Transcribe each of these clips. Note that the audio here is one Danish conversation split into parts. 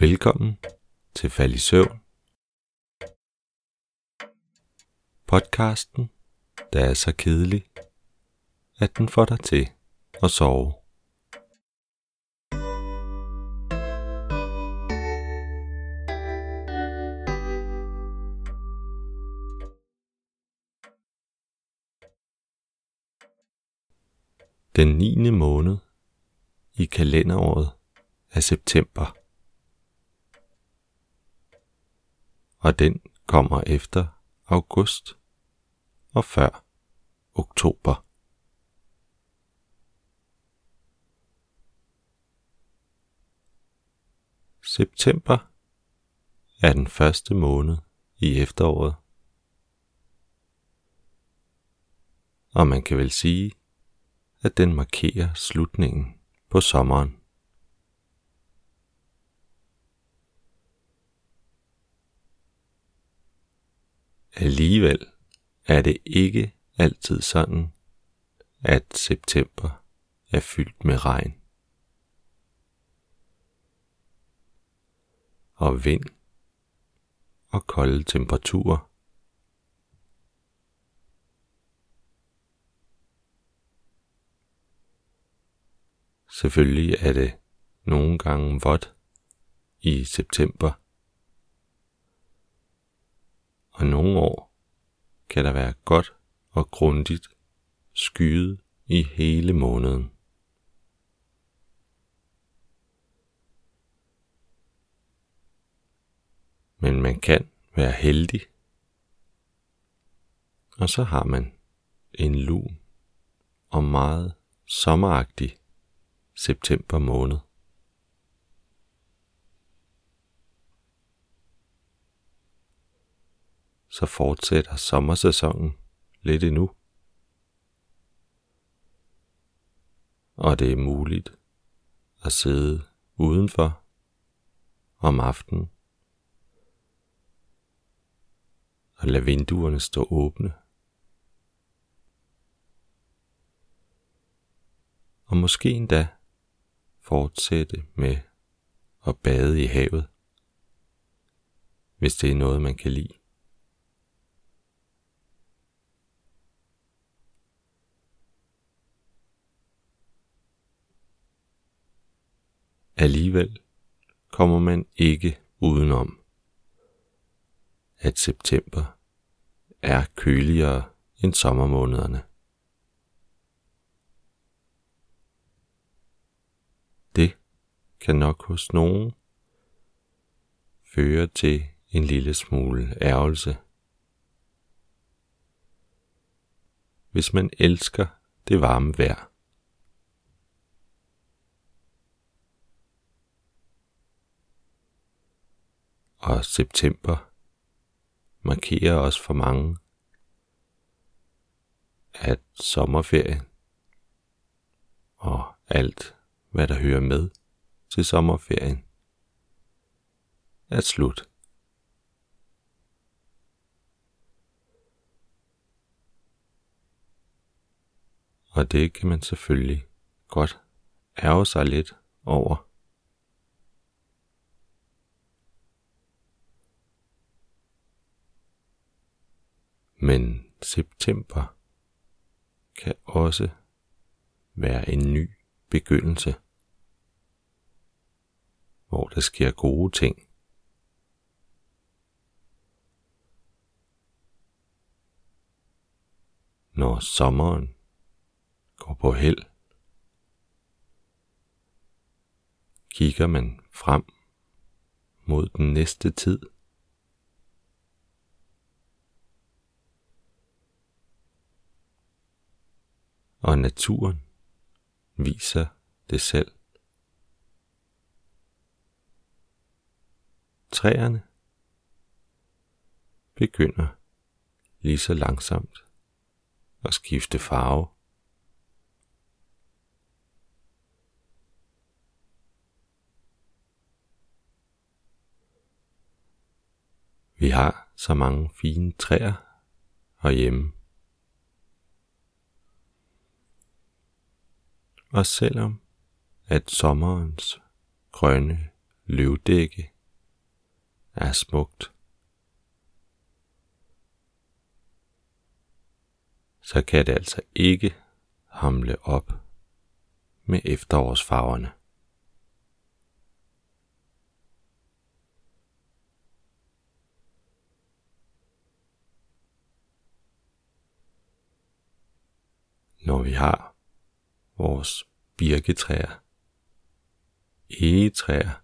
Velkommen til Fald i Søvn. Podcasten, der er så kedelig, at den får dig til at sove. Den 9. måned i kalenderåret er september. Og den kommer efter august og før oktober. September er den første måned i efteråret. Og man kan vel sige, at den markerer slutningen på sommeren. Alligevel er det ikke altid sådan, at september er fyldt med regn. Og vind og kolde temperaturer. Selvfølgelig er det nogle gange vådt i september. Og nogle år kan der være godt og grundigt skyet i hele måneden. Men man kan være heldig, og så har man en lun og meget sommeragtig september måned. Så fortsætter sommersæsonen lidt endnu. Og det er muligt at sidde udenfor om aftenen og lade vinduerne stå åbne og måske endda fortsætte med at bade i havet, hvis det er noget, man kan lide. Alligevel kommer man ikke udenom, at september er køligere end sommermånederne. Det kan nok hos nogen føre til en lille smule ærgelse. Hvis man elsker det varme vejr. Og september markerer også for mange, at sommerferien og alt, hvad der hører med, til sommerferien er slut. Og det kan man selvfølgelig godt ærge sig lidt over. Men september kan også være en ny begyndelse hvor der sker gode ting. Når sommeren går på held, kigger man frem mod den næste tid. Og naturen viser det selv. Træerne begynder lige så langsomt at skifte farve. Vi har så mange fine træer herhjemme. Og selvom at sommerens grønne løvdække er smukt, så kan det altså ikke hamle op med efterårsfarverne. Når vi har vores birketræer, egetræer,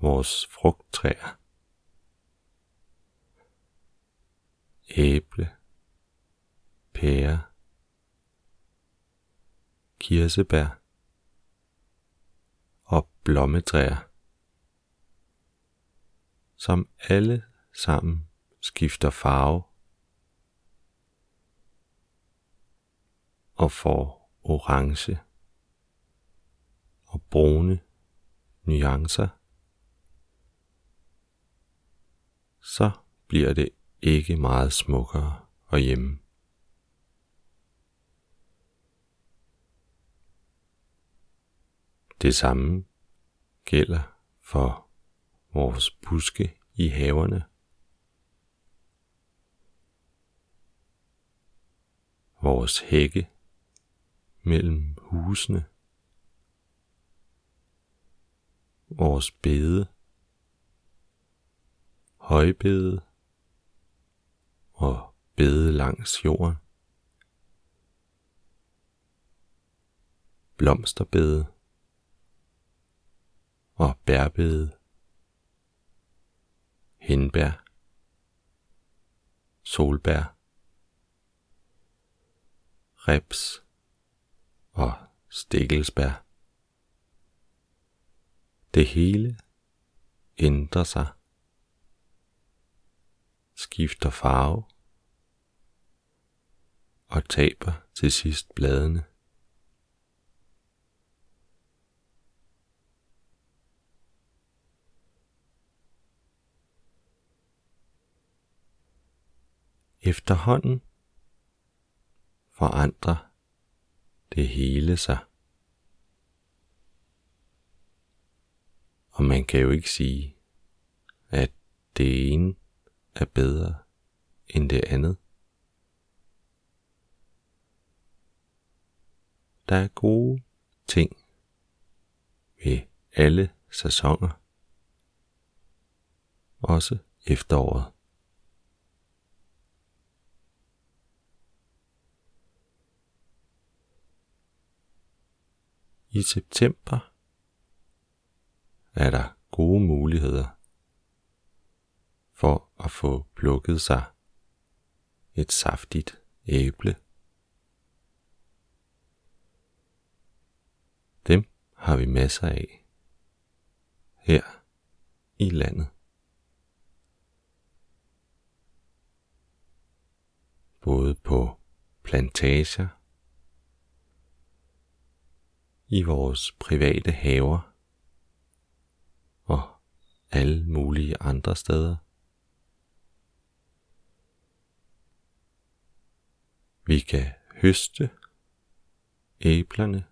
vores frugttræer, æble, pære, kirsebær. Og blommetræer, som alle sammen skifter farve. Og får orange og brune nuancer, så bliver det ikke meget smukkere og hjemme. Det samme gælder for vores buske i haverne. Vores hække mellem husene. Vores bede. Højbede og bede langs jorden. Blomsterbede og bærbede, henbær, solbær, reps og stikkelsbær. Det hele ændrer sig, skifter farve og taber til sidst bladene. Efterhånden forandrer det hele sig. Og man kan jo ikke sige, at det ene er bedre end det andet. Der er gode ting ved alle sæsoner. Også efteråret. I september er der gode muligheder for at få plukket sig et saftigt æble. Dem har vi masser af her i landet. Både på plantager i vores private haver og alle mulige andre steder. Vi kan høste æblerne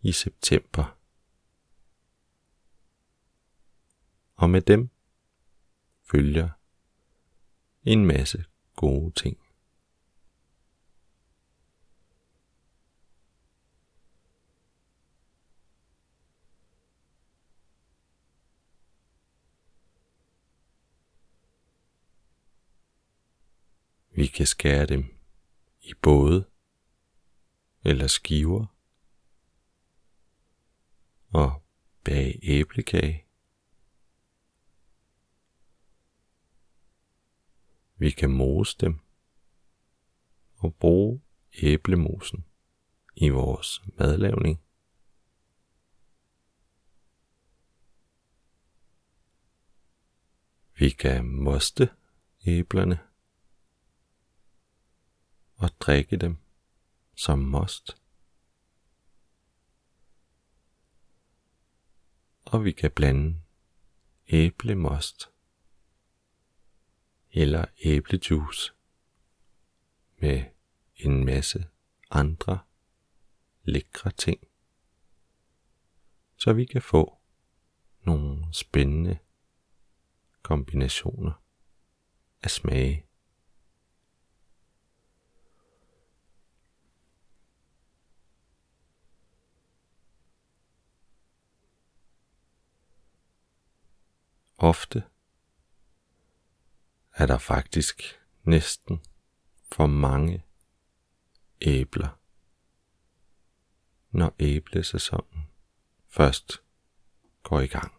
i september. Og med dem følger en masse gode ting. Vi kan skære dem i både eller skiver og bage æblekage. Vi kan mose dem og bruge æblemosen i vores madlavning. Vi kan moste æblerne og drikke dem som most. Og vi kan blande æblemost eller æblejuice med en masse andre lækre ting, så vi kan få nogle spændende kombinationer af smage. Ofte er der faktisk næsten for mange æbler, når æblesæsonen først går i gang.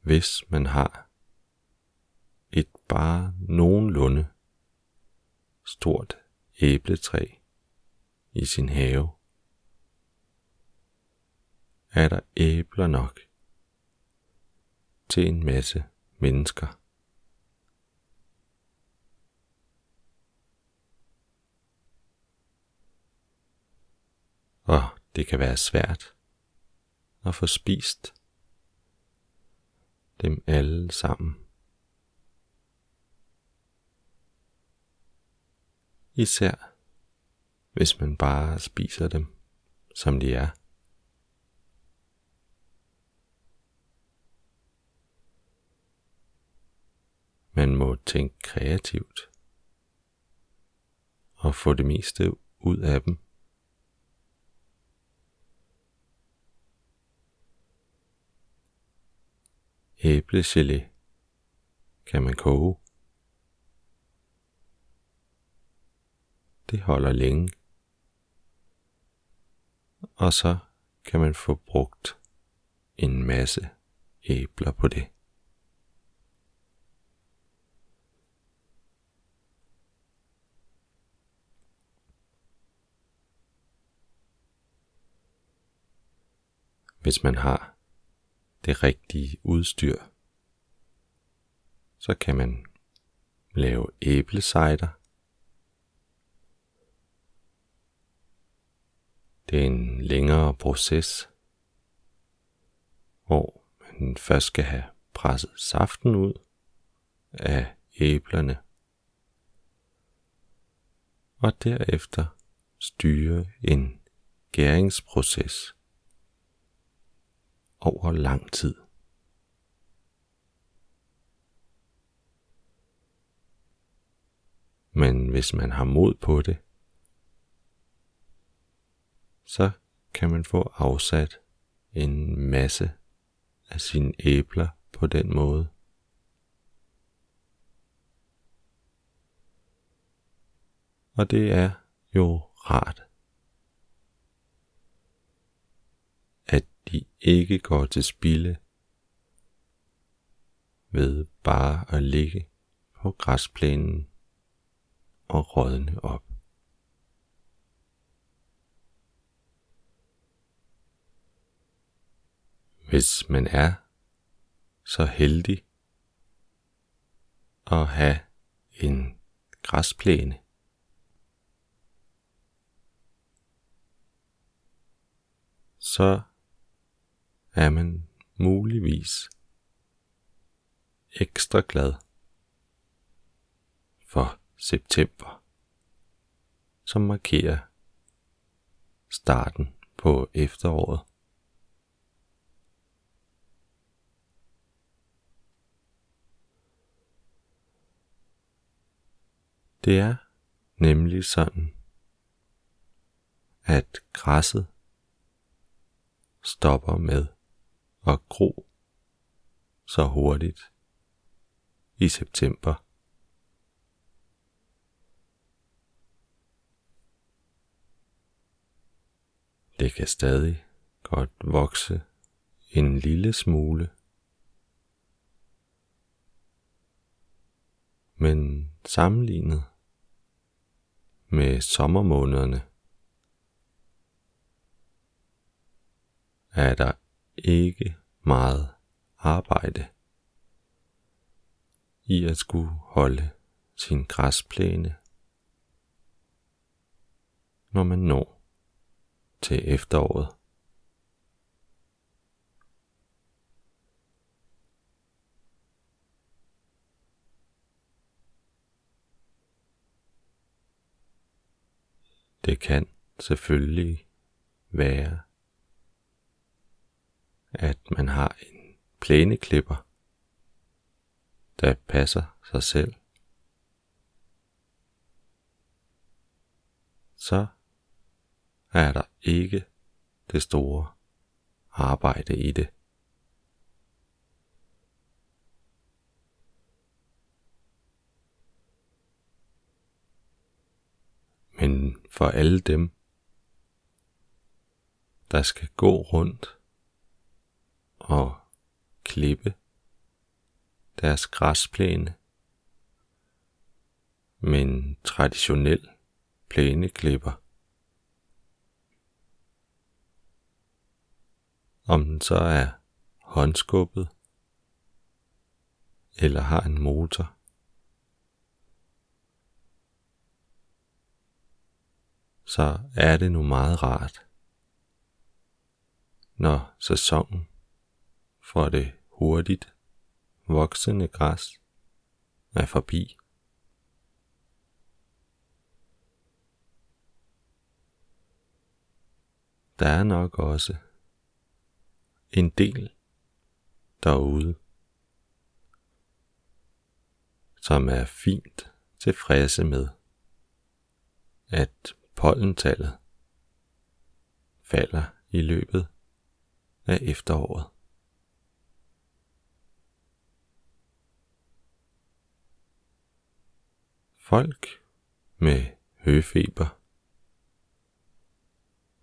Hvis man har et bare nogenlunde stort æbletræ i sin have, er der æbler nok til en masse mennesker. Og det kan være svært at få spist dem alle sammen. Især hvis man bare spiser dem, som de er. Man må tænke kreativt og få det meste ud af dem. Æblegelé kan man koge. Det holder længe. Og så kan man få brugt en masse æbler på det. Hvis man har det rigtige udstyr, så kan man lave æblecider. Det er en længere proces, hvor man først skal have presset saften ud af æblerne, og derefter styre en gæringsproces over lang tid. Men hvis man har mod på det, så kan man få afsat en masse af sine æbler på den måde. Og det er jo rart de ikke går til spilde ved bare at ligge på græsplænen og rådne op. Hvis man er så heldig at have en græsplæne, så er man muligvis ekstra glad for september, som markerer starten på efteråret. Det er nemlig sådan, at græsset stopper med og gro så hurtigt i september. Det kan stadig godt vokse en lille smule, men sammenlignet med sommermånederne er der ikke meget arbejde i at skulle holde sin græsplæne, når man når til efteråret. det kan selvfølgelig være, at man har en plæneklipper, der passer sig selv. Så er der ikke det store arbejde i det. Men for alle dem, der skal gå rundt og klippe deres græsplæne Men traditionel plæneklipper. Om den så er håndskubbet eller har en motor. Så er det nu meget rart, når sæsonen for det hurtigt voksende græs er forbi. Der er nok også en del derude, som er fint tilfredse med, at pollentallet falder i løbet af efteråret. Folk med høfeber,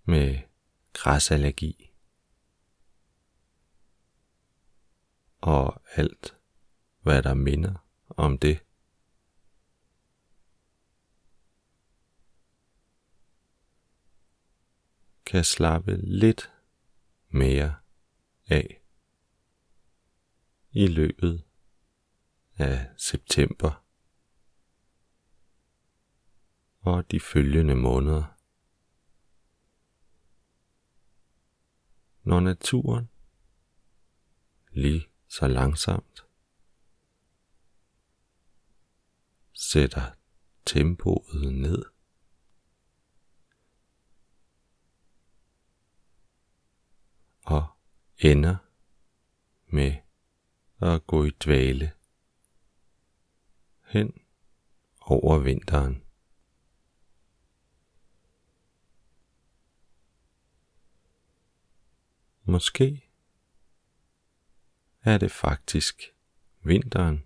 med græsallergi og alt, hvad der minder om det. Kan slappe lidt mere af i løbet af september og de følgende måneder. Når naturen lige så langsomt sætter tempoet ned. Og ender med at gå i dvale hen over vinteren. Måske er det faktisk vinteren,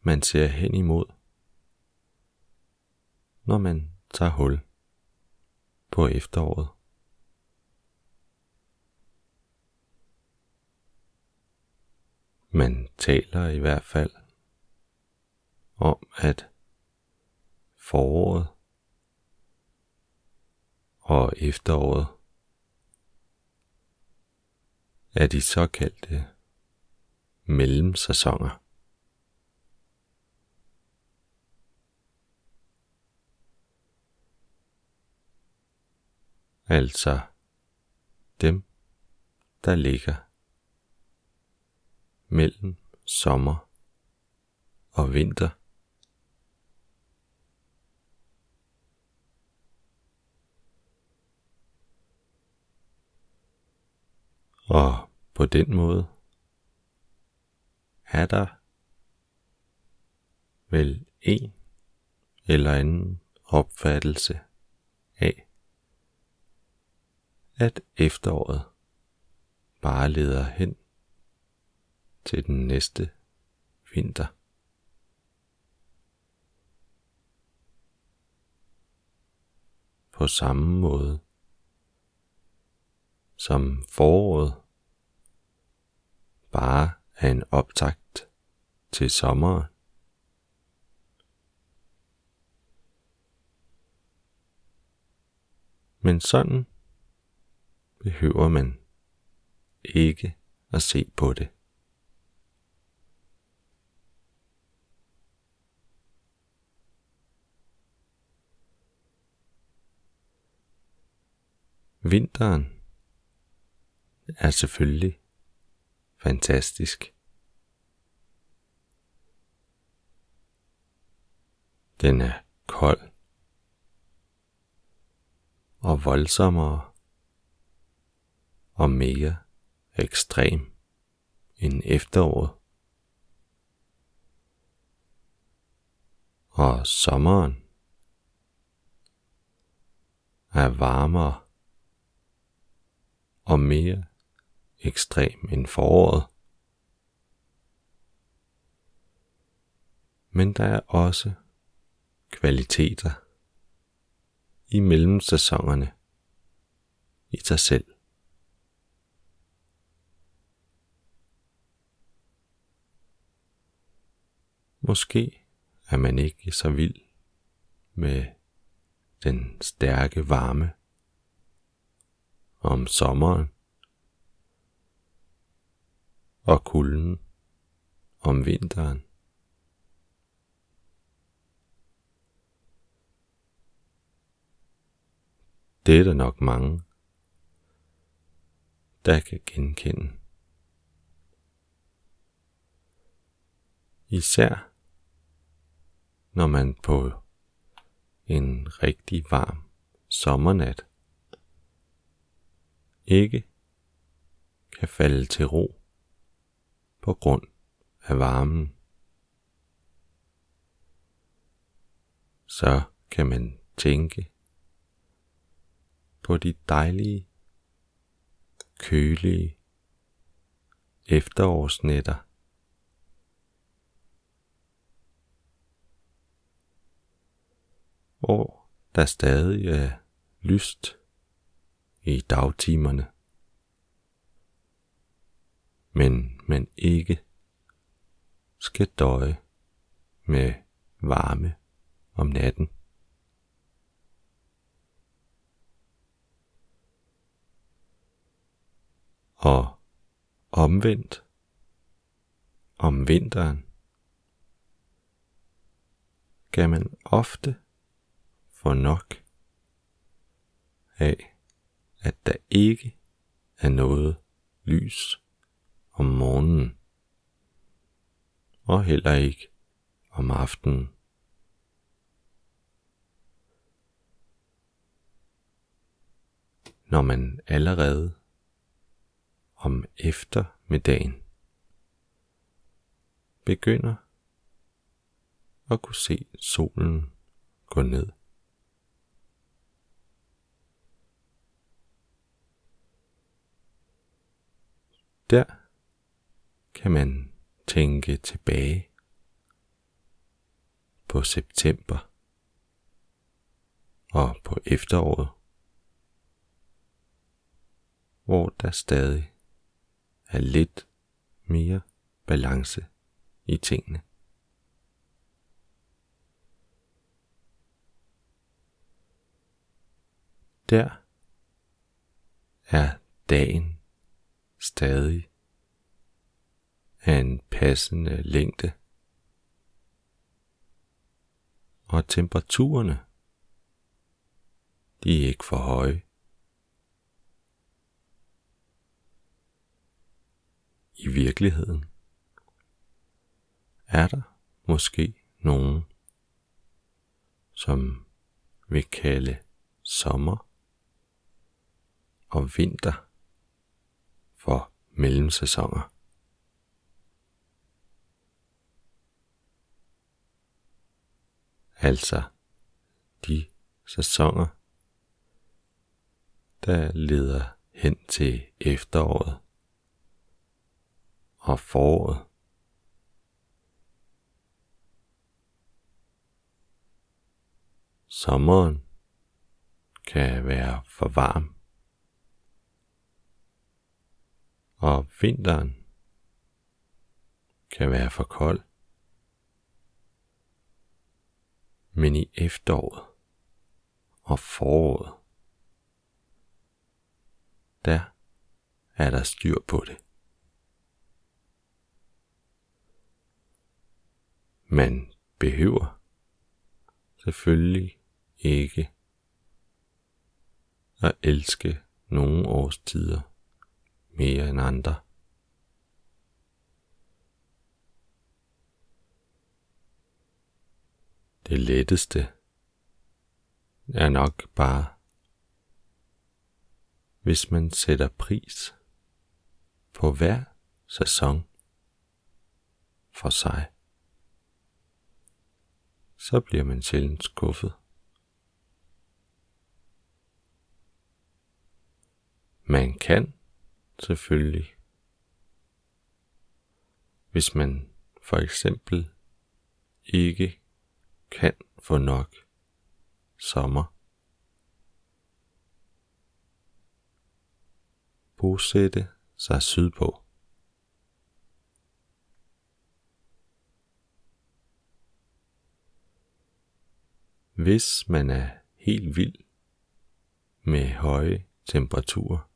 man ser hen imod, når man tager hul på efteråret. Man taler i hvert fald om, at foråret og efteråret er de såkaldte mellemsæsoner. Altså dem, der ligger mellem sommer og vinter. Og på den måde er der vel en eller anden opfattelse af, at efteråret bare leder hen til den næste vinter. På samme måde som foråret bare er en optakt til sommeren. Men sådan behøver man ikke at se på det. Vinteren er selvfølgelig fantastisk. Den er kold og voldsommere og mere ekstrem end efteråret. Og sommeren er varmere og mere ekstrem end foråret. Men der er også kvaliteter i mellemsæsonerne i sig selv. Måske er man ikke så vild med den stærke varme om sommeren og kulden om vinteren. Det er der nok mange, der kan genkende. Især når man på en rigtig varm sommernat ikke kan falde til ro på grund af varmen, så kan man tænke på de dejlige, kølige efterårsnætter, hvor der stadig er lyst i dagtimerne, men man ikke skal døje med varme om natten. Og omvendt om vinteren kan man ofte få nok af, at der ikke er noget lys om morgenen, og heller ikke om aftenen. Når man allerede om eftermiddagen begynder at kunne se solen gå ned. Der kan man tænke tilbage på september og på efteråret, hvor der stadig er lidt mere balance i tingene. Der er dagen stadig af en passende længde. Og temperaturerne, de er ikke for høje. I virkeligheden er der måske nogen, som vil kalde sommer og vinter for mellemsæsoner. Altså de sæsoner, der leder hen til efteråret og foråret. Sommeren kan være for varm og vinteren kan være for kold. Men i efteråret og foråret, der er der styr på det. Man behøver selvfølgelig ikke at elske nogen årstider mere end andre. Det letteste er nok bare, hvis man sætter pris på hver sæson for sig, så bliver man sjældent skuffet. Man kan selvfølgelig, hvis man for eksempel ikke kan få nok sommer, bosætte sig sydpå. Hvis man er helt vild med høje temperaturer,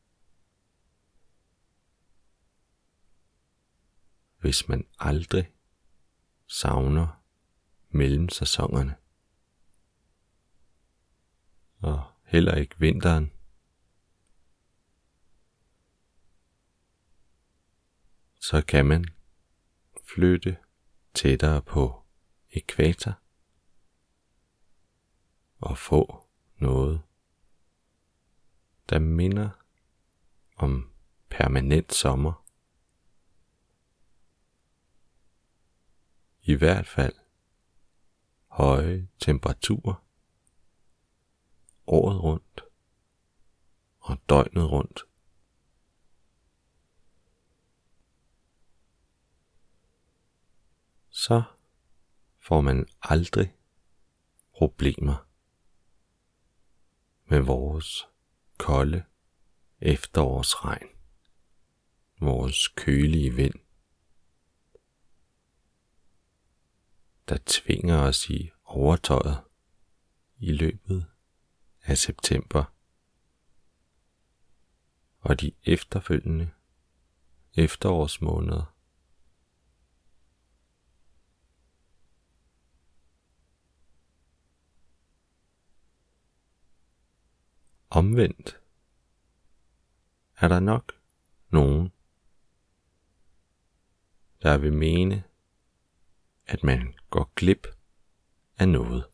hvis man aldrig savner mellem sæsonerne. Og heller ikke vinteren. Så kan man flytte tættere på ekvator og få noget, der minder om permanent sommer. i hvert fald høje temperaturer året rundt. Og døgnet rundt. Så får man aldrig problemer med vores kolde efterårsregn, vores kølige vind, der tvinger os i overtøjet i løbet af september og de efterfølgende efterårsmåneder. Omvendt er der nok nogen, der vil mene, at man går glip af noget.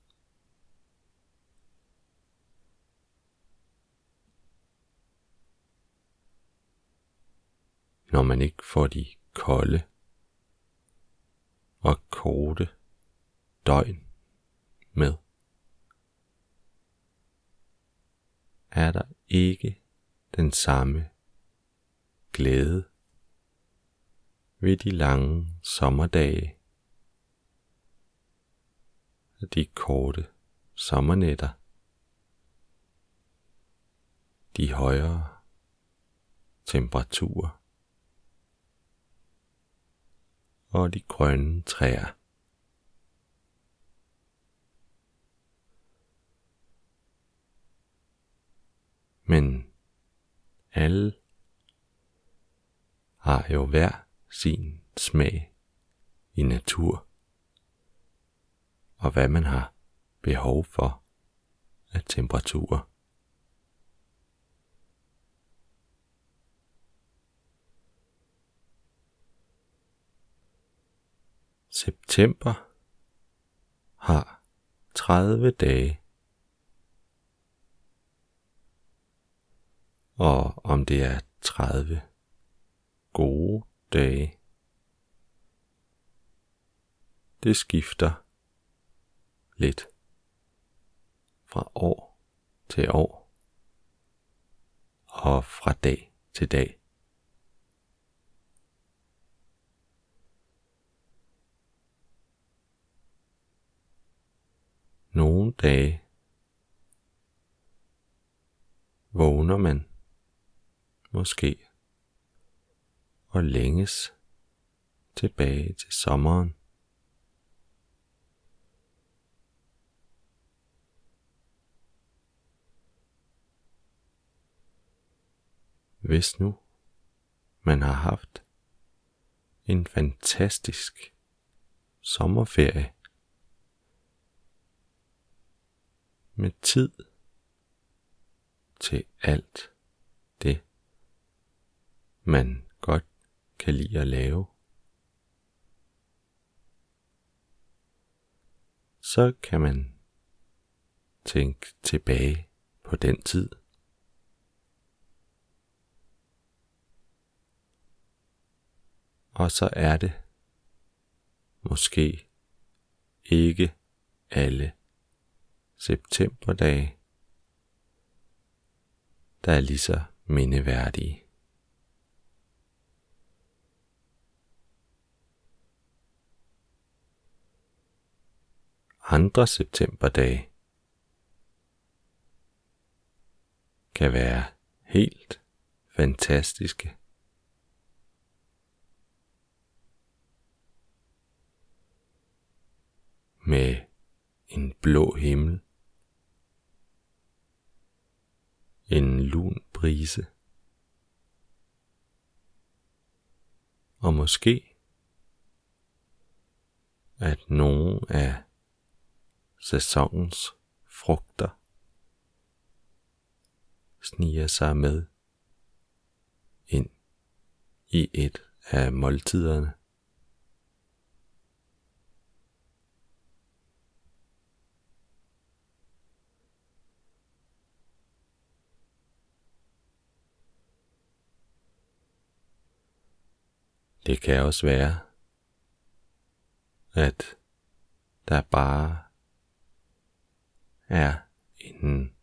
Når man ikke får de kolde og korte døgn med, er der ikke den samme glæde ved de lange sommerdage de korte sommernætter, de højere temperaturer. Og de grønne træer. Men alle har jo hver sin smag i natur og hvad man har behov for af temperaturer. September har 30 dage. Og om det er 30 gode dage, det skifter lidt fra år til år og fra dag til dag. Nogle dage vågner man måske og længes tilbage til sommeren. Hvis nu man har haft en fantastisk sommerferie med tid til alt det, man godt kan lide at lave, så kan man tænke tilbage på den tid. Og så er det måske ikke alle septemberdage, der er lige så mindeværdige. Andre septemberdage kan være helt fantastiske. Med en blå himmel, en lun brise, og måske at nogle af sæsonens frugter sniger sig med ind i et af måltiderne. Det kan også være, at der bare er en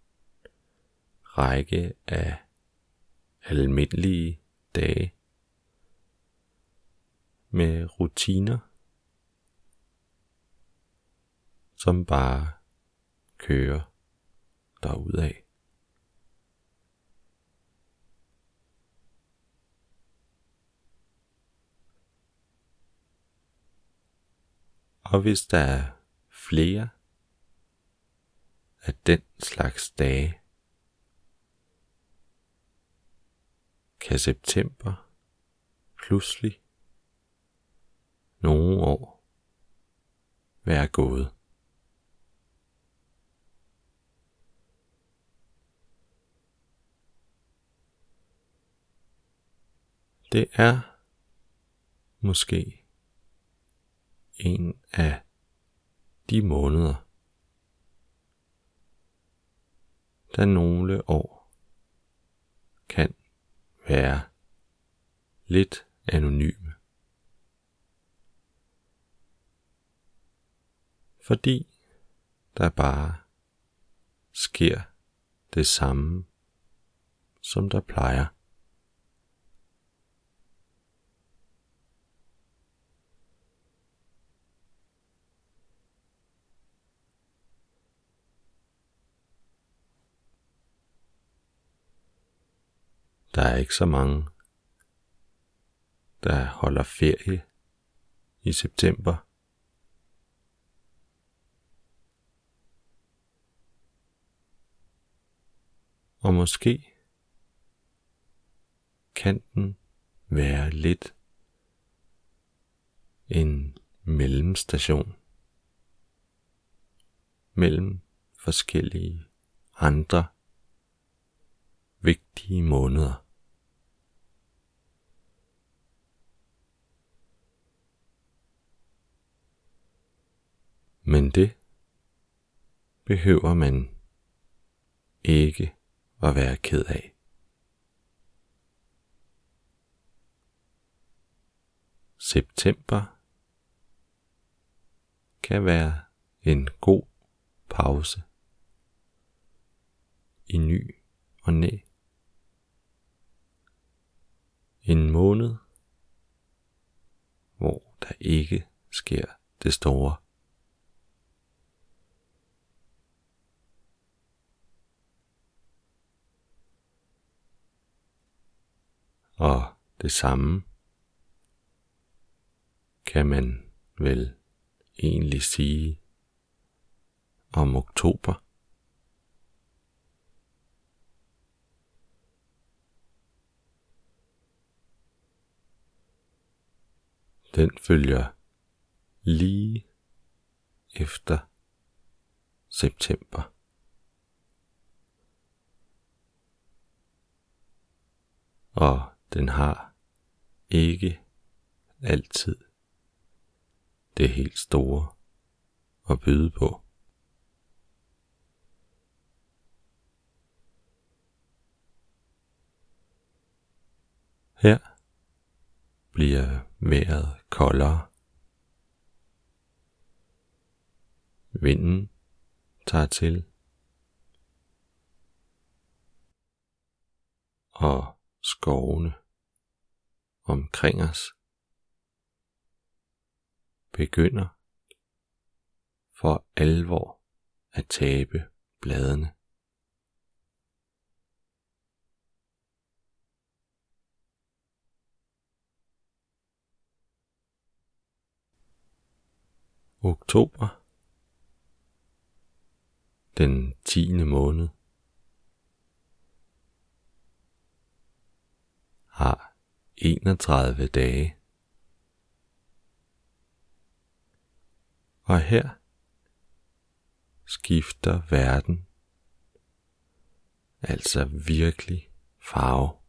række af almindelige dage med rutiner, som bare kører derudad. Og hvis der er flere af den slags dage, kan september pludselig nogle år være gået. Det er måske en af de måneder, der nogle år kan være lidt anonyme. Fordi der bare sker det samme, som der plejer. Der er ikke så mange, der holder ferie i september. Og måske kan den være lidt en mellemstation mellem forskellige andre vigtige måneder. Men det behøver man ikke at være ked af. September kan være en god pause i ny og næ. En måned, hvor der ikke sker det store. Og det samme kan man vel egentlig sige om oktober. Den følger lige efter september. Og den har ikke altid det helt store at byde på. Her bliver vejret koldere. Vinden tager til. Og skovene omkring os begynder for alvor at tabe bladene. Oktober den tiende måned har 31 dage. Og her skifter verden altså virkelig farve.